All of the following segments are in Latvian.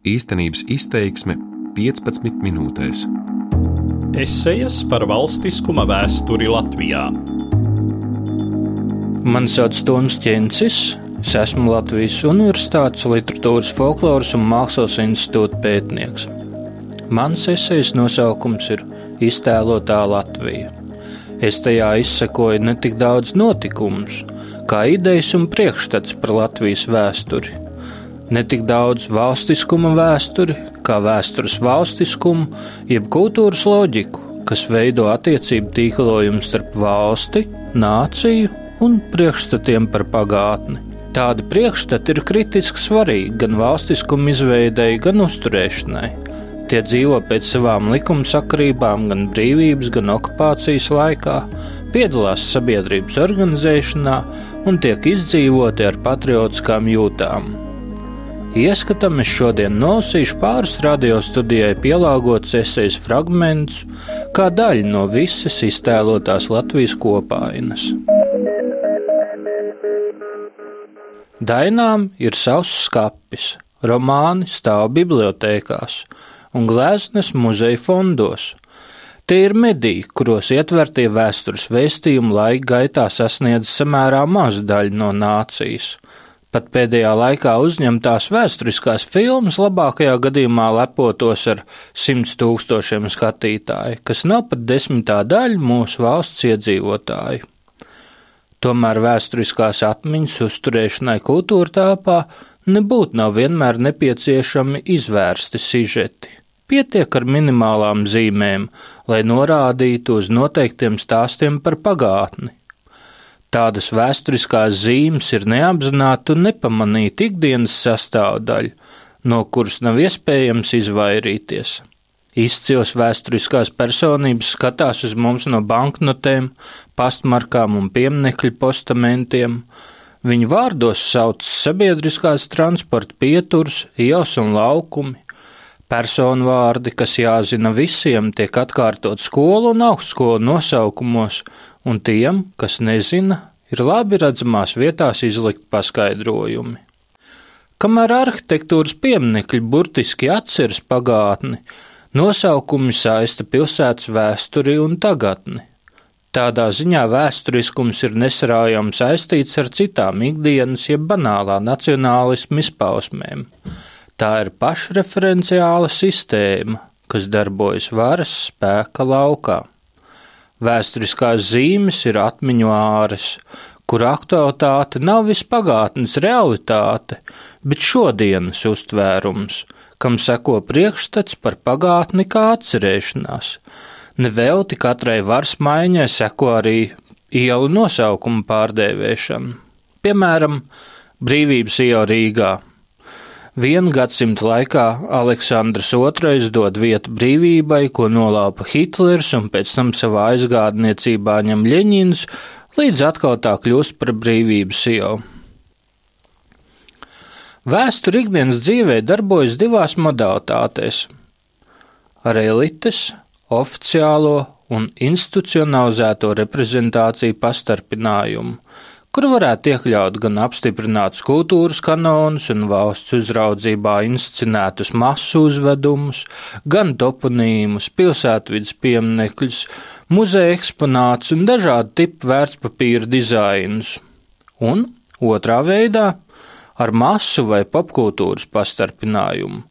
Īstenības izteiksme 15 minūtēs. Esejas par valstiskuma vēsturi Latvijā. Mani sauc Toms Čencis. Es esmu Latvijas Universitātes Literatūras, Folkloras un Mākslas institūta pētnieks. Mans esejas nosaukums ir Iztēlotā Latvija. Es tajā izsekoju ne tik daudz notikumus, kā idejas un priekšstats par Latvijas vēsturi. Ne tik daudz valstiskuma vēsturi, kā vēstures valstiskumu, jeb kultūras loģiku, kas veido attiecību tīklojumu starp valsti, nāciju un priekšstatiem par pagātni. Tādi priekšstati ir kritiski svarīgi gan valstiskuma izveidei, gan uzturēšanai. Tie dzīvo pēc savām likumsakarībām, gan brīvības, gan okupācijas laikā, piedalās sabiedrības organizēšanā un tiek izdzīvoti ar patriotiskām jūtām. Ieskatam es šodien nolasīšu pāris radio studijai pielāgotas esejas fragmentus, kā daļa no visas iztēlotās Latvijas kopainas. Dainām ir savs skapis, romāni stāv bibliotekās, un gleznes muzeja fondos. Tie ir mediji, kuros ietvertie vēstures vēstījumi laika gaitā sasniedz samērā mazu daļu no nācijas. Pat pēdējā laikā uzņemtās vēsturiskās filmas labākajā gadījumā lepotos ar simts tūkstošiem skatītāju, kas nav pat desmitā daļa mūsu valsts iedzīvotāju. Tomēr vēsturiskās atmiņas uzturēšanai kultūra tāpā nebūtu nav vienmēr nepieciešami izvērsti sižeti. Pietiek ar minimālām zīmēm, lai norādītu uz noteiktiem stāstiem par pagātni. Tādas vēsturiskās zīmes ir neapzināta un nepamanīta ikdienas sastāvdaļa, no kuras nav iespējams izvairīties. Izcils vēsturiskās personības skatās uz mums no banknotēm, pastmarkām un pieminiekļu postamentiem. Viņu vārdos sauc sabiedriskās transporta pieturas, ielas un laukumi, Personu vārdi, kas jāzina visiem, tiek atkārtot skolu un augstskolu nosaukumos, un tiem, kas nezina, ir labi redzamās vietās izlikt paskaidrojumi. Kamēr arhitektūras pieminekļi burtiski atceras pagātni, nosaukumi saista pilsētas vēsturi un tagadni. Tādā ziņā vēsturiskums ir nesarājami saistīts ar citām ikdienas, jeb banālā nacionālismu izpausmēm. Tā ir pašreferenciāla sistēma, kas darbojas varas spēka laukā. Vēsturiskās zīmes ir atmiņu āres, kur aktualitāte nav vispagātnes realitāte, bet šodienas uztvērums, kam seko priekšstats par pagātni kā atcerēšanās. Nevelti katrai varas maiņai seko arī ielu nosaukumu pārdēvēšana. Piemēram, Brīvības iela Rīgā Vienu gadsimtu laikā Aleksandrs II dod vietu brīvībai, ko nolāpa Hitlers un pēc tam savā aizgādniecībā ņem Ļeņins, līdz atkal tā kļūst par brīvības ielu. Vēsture ikdienas dzīvē darbojas divās modalitātēs - elites, oficiālo un institucionalizēto reprezentāciju pastarpinājumu, kur varētu iekļaut gan apstiprinātus kultūras kanonus un valsts uzraudzībā inscenētus masu uzvedumus, gan toponīmus, pilsētvidas pieminekļus, muzeja eksponātus un dažādu tipu vērtspapīra dizainus. Un otrā veidā ar masu vai popkultūras pastarpinājumu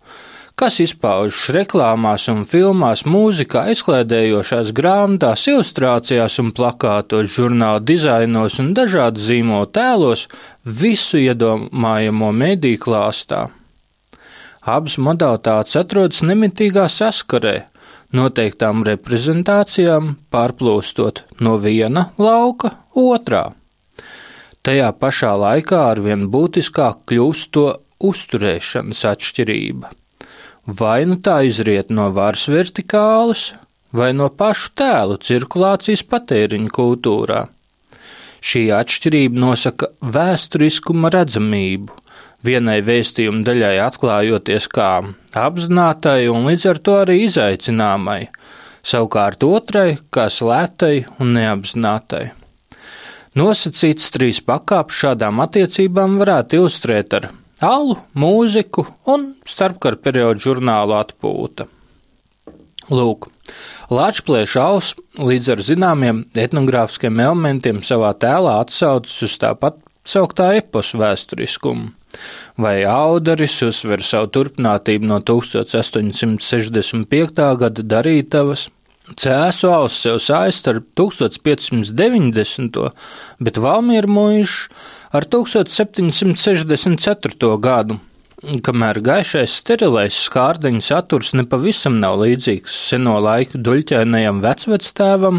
kas izpaužas reklāmās un filmās, mūzikā, izklaidējošās grāmatās, ilustrācijās un plakātos, žurnāla dizainos un dažādu zīmolu tēlos, visu iedomājamo mediju klāstā. Abas modalitātes atrodas nemitīgā saskarē, noteiktām reprezentācijām, pārplūstot no viena lauka otrā. Tajā pašā laikā arvien būtiskāk kļūst to uzturēšanas atšķirība. Vai nu tā izriet no varas vertikālas, vai no pašu tēlu cirkulācijas patēriņa kultūrā. Šī atšķirība nosaka vēsturiskuma redzamību, vienai vēstījuma daļai atklājoties kā apzinātai un līdz ar to arī izaicināmai, savukārt otrai kā slēptai un neapzinātai. Nosacīts trīs pakāpes šādām attiecībām varētu ilustrēt ar alu, mūziku un starpkara periodu žurnālu atpūta. Lūk, Latvijas aus līdz ar zināmiem etnogrāfiskiem elementiem savā tēlā atsaucas uz tāpat sauktā eposu vēsturiskumu. Vai Audaris uzsver savu turpinātību no 1865. gada darītavas, Cēsu auss sev saist ar 1590. bet Valmiera mūžs ar 1764. gadu, kamēr gaišais sterilais skārdeņa saturs nepavisam nav līdzīgs seno laiku duļķēnajam vecvectēvam,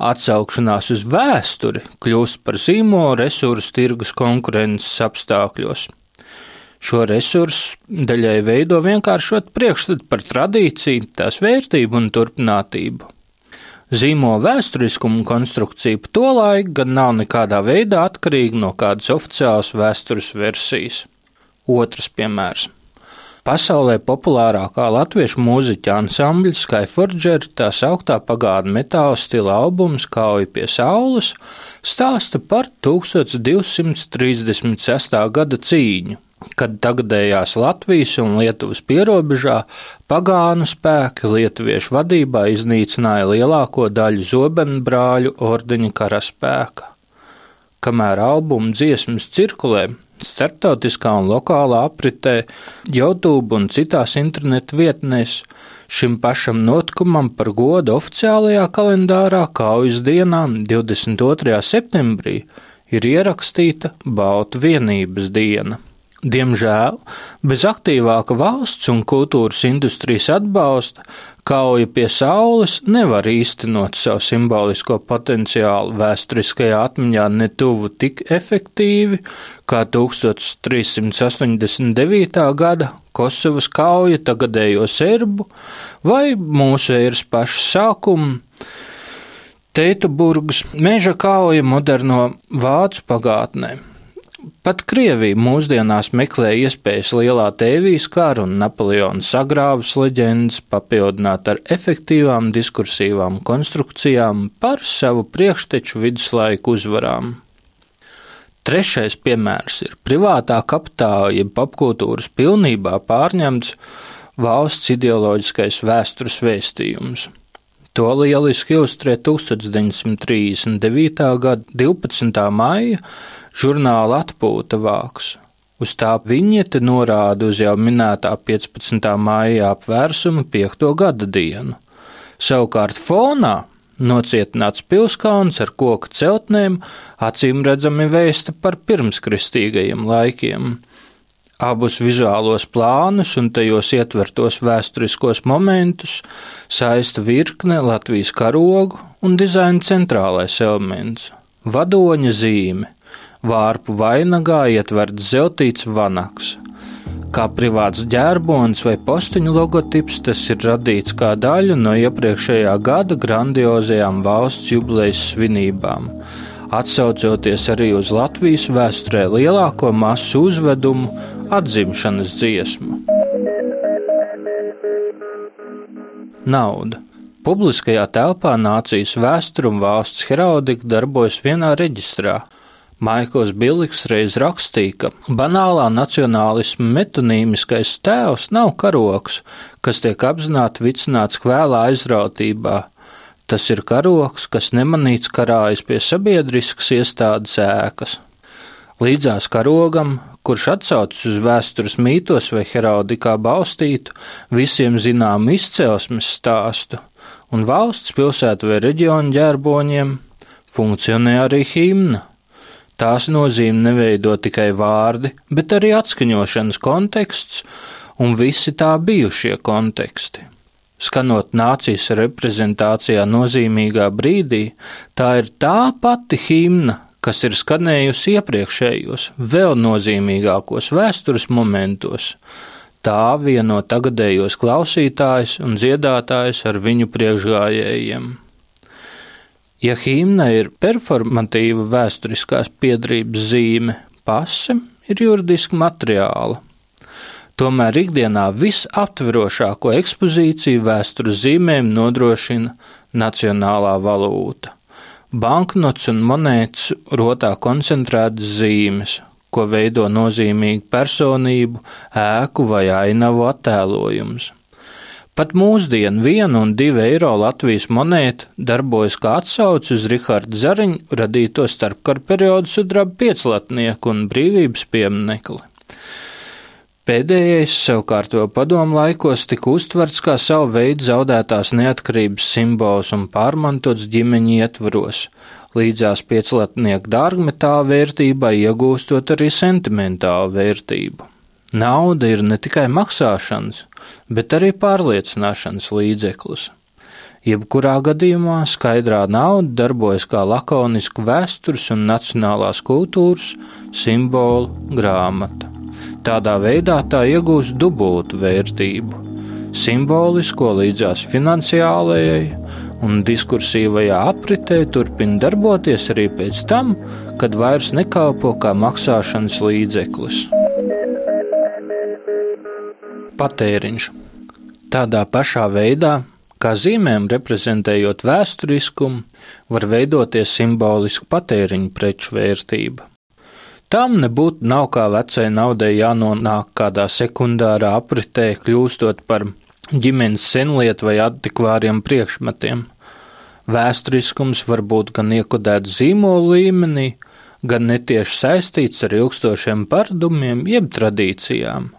atsaukšanās uz vēsturi kļūst par zīmolu resursu tirgus konkurences apstākļos. Šo resursu daļai veido vienkāršot priekšstatu par tradīciju, tās vērtību un turpinātību. Zīmo vēsturiskumu konstrukcija pa to laiku gan nav nekādā veidā atkarīga no kādas oficiālas vēstures versijas. Otrs piemērs. Pasaulē populārākā latviešu mūziķa ansambļa Skyforger, tā sauktā pagātnes metāla stila albums Kauja pie saules, stāsta par 1236. gada cīņu, kad tagadējās Latvijas un Lietuvas pierobežā pagānu spēki lietuviešu vadībā iznīcināja lielāko daļu zobenu brāļu ordeņa karaspēka. Kamēr albuma dziesmas cirkulē, starptautiskā un lokālā apritē, YouTube un citās internetu vietnēs, šim pašam notikumam par godu oficiālajā kalendārā kaujas dienā 22. septembrī ir ierakstīta Baltu vienības diena. Diemžēl, bez aktīvāka valsts un kultūras industrijas atbalsta, kauja pie saules nevar īstenot savu simbolisko potenciālu vēsturiskajā atmiņā ne tuvu tik efektīvi kā 1389. gada Kosovas kauja tagadējo serbu vai mūsu eiras paša sākumu. Teituburgas meža kauja moderno vācu pagātnē. Pat Krievija mūsdienās meklē iespējas lielā tēvijas kara un Napoleona sagrāvas leģendas papildināt ar efektīvām diskursīvām konstrukcijām par savu priekšteču viduslaiku uzvarām. Trešais piemērs ir privātā kapitāla jeb popkultūras pilnībā pārņemts valsts ideoloģiskais vēstures vēstījums. To lieliski ilustrē 1939. gada 12. maija žurnāla atpūta vāks. Uz tā viņiete norāda uz jau minētā 15. maija apvērsuma 5. gada dienu. Savukārt fonā nocietināts pilskauns ar koku celtnēm, acīm redzami vēsta par pirmskristīgajiem laikiem. Abus vizuālos plānus un tajos ietvertos vēsturiskos momentus saista virkne Latvijas karogu un dizaina centrālais elements - vadoņa zīme, vārpu vainagā ietverts zeltīts vanaks. Kā privāts ģērbonis vai postiņu logotips, tas ir radīts kā daļa no iepriekšējā gada grandiozajām valsts jubilejas svinībām, atsaucoties arī uz Latvijas vēsturē lielāko masu uzvedumu atzimšanas dziesmu. Nauda. Publiskajā telpā nācijas vēsture un valsts heraudika darbojas vienā reģistrā, Maikls Biliks reiz rakstīja, ka banālā nacionālisma metonīmiskais tēls nav karoks, kas tiek apzināti vicināts kvēlā aizrautībā. Tas ir karoks, kas nemanīts karājas pie sabiedriskas iestādes ēkas. Līdzās karogam, kurš atsaucas uz vēstures mītos vai heraudikā balstītu, visiem zinām izcelsmes stāstu, un valsts pilsētu vai reģionu ģērboņiem funkcionē arī himna. Tās nozīme neveido tikai vārdi, bet arī atskaņošanas konteksts un visi tā bijušie konteksti. Skanot nācijas reprezentācijā nozīmīgā brīdī, tā ir tā pati himna, kas ir skanējusi iepriekšējos, vēl nozīmīgākos vēstures momentos. Tā vieno tagadējos klausītājus un dziedātājus ar viņu priekšgājējiem. Ja himna ir performatīva vēsturiskās piedrības zīme, pase ir juridiska materiāla. Tomēr ikdienā visaptverošāko ekspozīciju vēstures zīmēm nodrošina nacionālā valūta. Banknots un monētas rotā koncentrētas zīmes, ko veido nozīmīgu personību, ēku vai ainavu attēlojums. Pat mūsdienu viena un divi eiro Latvijas monēta darbojas kā atsauce uz Riharda Zariņu radīto starpkara periodu sudraba pieclatnieku un brīvības pieminekli. Pēdējais savukārt vēl padomu laikos tika uztverts kā savu veidu zaudētās neatkarības simbols un pārmantots ģimeņa ietvaros, līdzās pieclatnieku dārgmetāla vērtībai iegūstot arī sentimentālu vērtību. Nauda ir ne tikai maksāšanas, bet arī pārliecināšanas līdzeklis. Jebkurā gadījumā skaidrā nauda darbojas kā lakonisku vēstures un nacionālās kultūras simbolu grāmata. Tādā veidā tā iegūst dubultu vērtību - simbolisko līdzās finansiālajai un diskursīvajā apritē turpina darboties arī pēc tam, kad vairs nekalpo kā maksāšanas līdzeklis. Patēriņš. Tādā pašā veidā, kā zīmēm reprezentējot vēsturiskumu, var veidoties simboliska patēriņa preču vērtība. Tam nebūtu nav kā vecai naudai jānonāk kādā sekundārā apritē, kļūstot par ģimenes senlietu vai antikvāriem priekšmetiem. Vēsturiskums var būt gan iekodēts zīmolu līmenī, gan netieši saistīts ar ilgstošiem paradumiem jeb tradīcijām.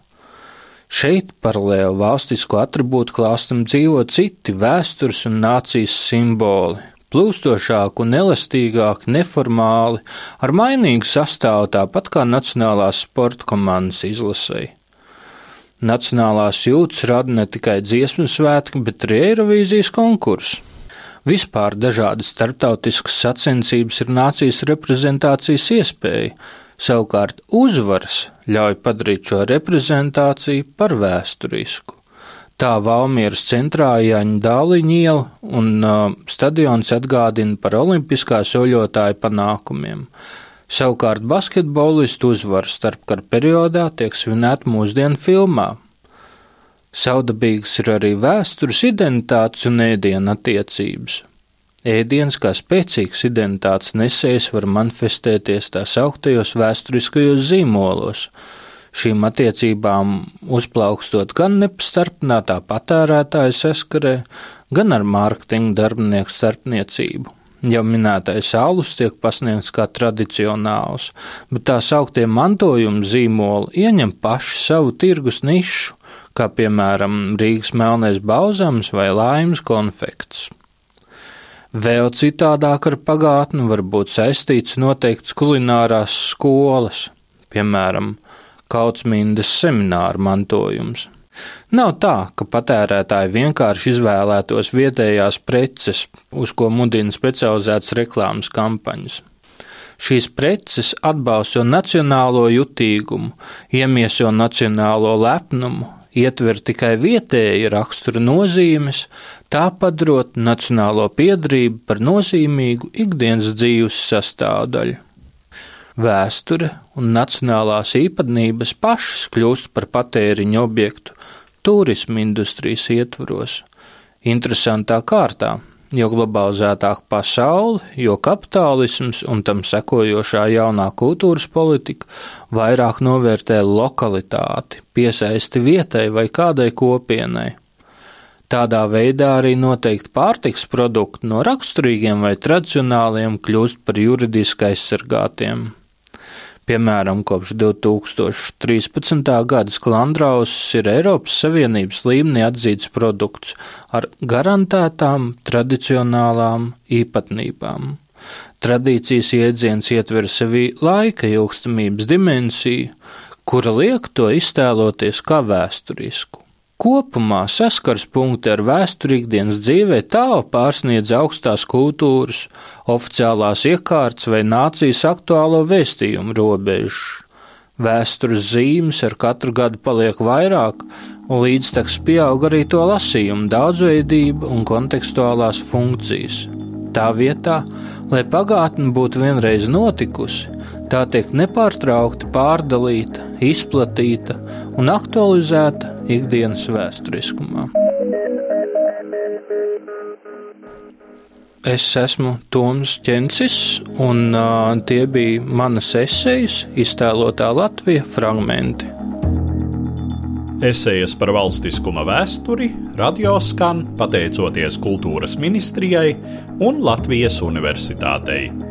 Šeit paralēli valstisko atribūtu klāstam dzīvo citi vēstures un nācijas simboli, plūstošāki un elastīgāki, neformāli, ar mainīgu sastāvu tāpat kā nacionālās sporta komandas izlasēji. Nacionālās jūtas rada ne tikai dziesmu svētki, bet arī Eirovīzijas konkurss. Vispār dažādas starptautiskas sacensības ir nācijas reprezentācijas iespēja, savukārt uzvaras ļauj padarīt šo reprezentāciju par vēsturisku. Tā Valmieras centrā Jāņa Dāliņa iela un uh, stadions atgādina par olimpiskā soļotāja panākumiem. Savukārt basketbolistu uzvaru starpkara periodā tiek svinēta mūsdienu filmā. Saudabīgas ir arī vēstures identitātes un ēdienu attiecības. Ēdiens kā spēcīgs identitātes nesējs var manifestēties tā sauktajos vēsturiskajos zīmolos, šīm attiecībām uzplaukstot gan nepastarpinātā patērētāja saskarē, gan ar mārketinga darbinieku starpniecību. Jau minētais alus tiek pasniegts kā tradicionāls, bet tā sauktie mantojuma zīmoli ieņem paši savu tirgus nišu, kā piemēram Rīgas melnais bauzams vai laimes konfekts. Vēl citādāk ar pagātni var būt saistīts noteikts kulinārās skolas, piemēram, Kautsmīndas semināra mantojums. Nav tā, ka patērētāji vienkārši izvēlētos vietējās preces, uz ko mudina specializētas reklāmas kampaņas. Šīs preces atbalsta nacionālo jutīgumu, iemieso nacionālo lepnumu, ietver tikai vietēji rakstura nozīmes, tā padarot nacionālo piedrību par nozīmīgu ikdienas dzīves sastāvdaļu. Vēsture un nacionālās īpatnības pašas kļūst par patēriņa objektu turisma industrijas ietvaros. Interesantā kārtā, jo globalizētāka pasaule, jo kapitālisms un tam sekojošā jaunā kultūras politika vairāk novērtē lokalitāti, piesaisti vietai vai kādai kopienai. Tādā veidā arī noteikti pārtiks produkti no raksturīgiem vai tradicionāliem kļūst par juridiski aizsargātiem. Piemēram, kopš 2013. gada sklandrauss ir Eiropas Savienības līmenī atzīts produkts ar garantētām tradicionālām īpatnībām. Tradīcijas iedziens ietver sevi laika ilgstamības dimensiju, kura liek to iztēloties kā vēsturisku. Kopumā saskars punkti ar vēsturi ikdienas dzīvē tālu pārsniedz augstās kultūras, oficiālās iekārtas vai nācijas aktuālo vēstījumu robežu. Vēstures zīmes ar katru gadu paliek vairāk, un līdztekus pieaug arī to lasījumu daudzveidība un kontekstuālās funkcijas. Tā vietā, lai pagātne būtu vienreiz notikusi, tā tiek nepārtraukti pārdalīta, izplatīta un aktualizēta ikdienas vēsturiskumā. Es esmu Toms Čencis, un uh, tie bija manas esejas, iztēlotā Latvija fragmenti. Esejas par valstiskuma vēsturi radioskan pateicoties Kultūras ministrijai un Latvijas Universitātei.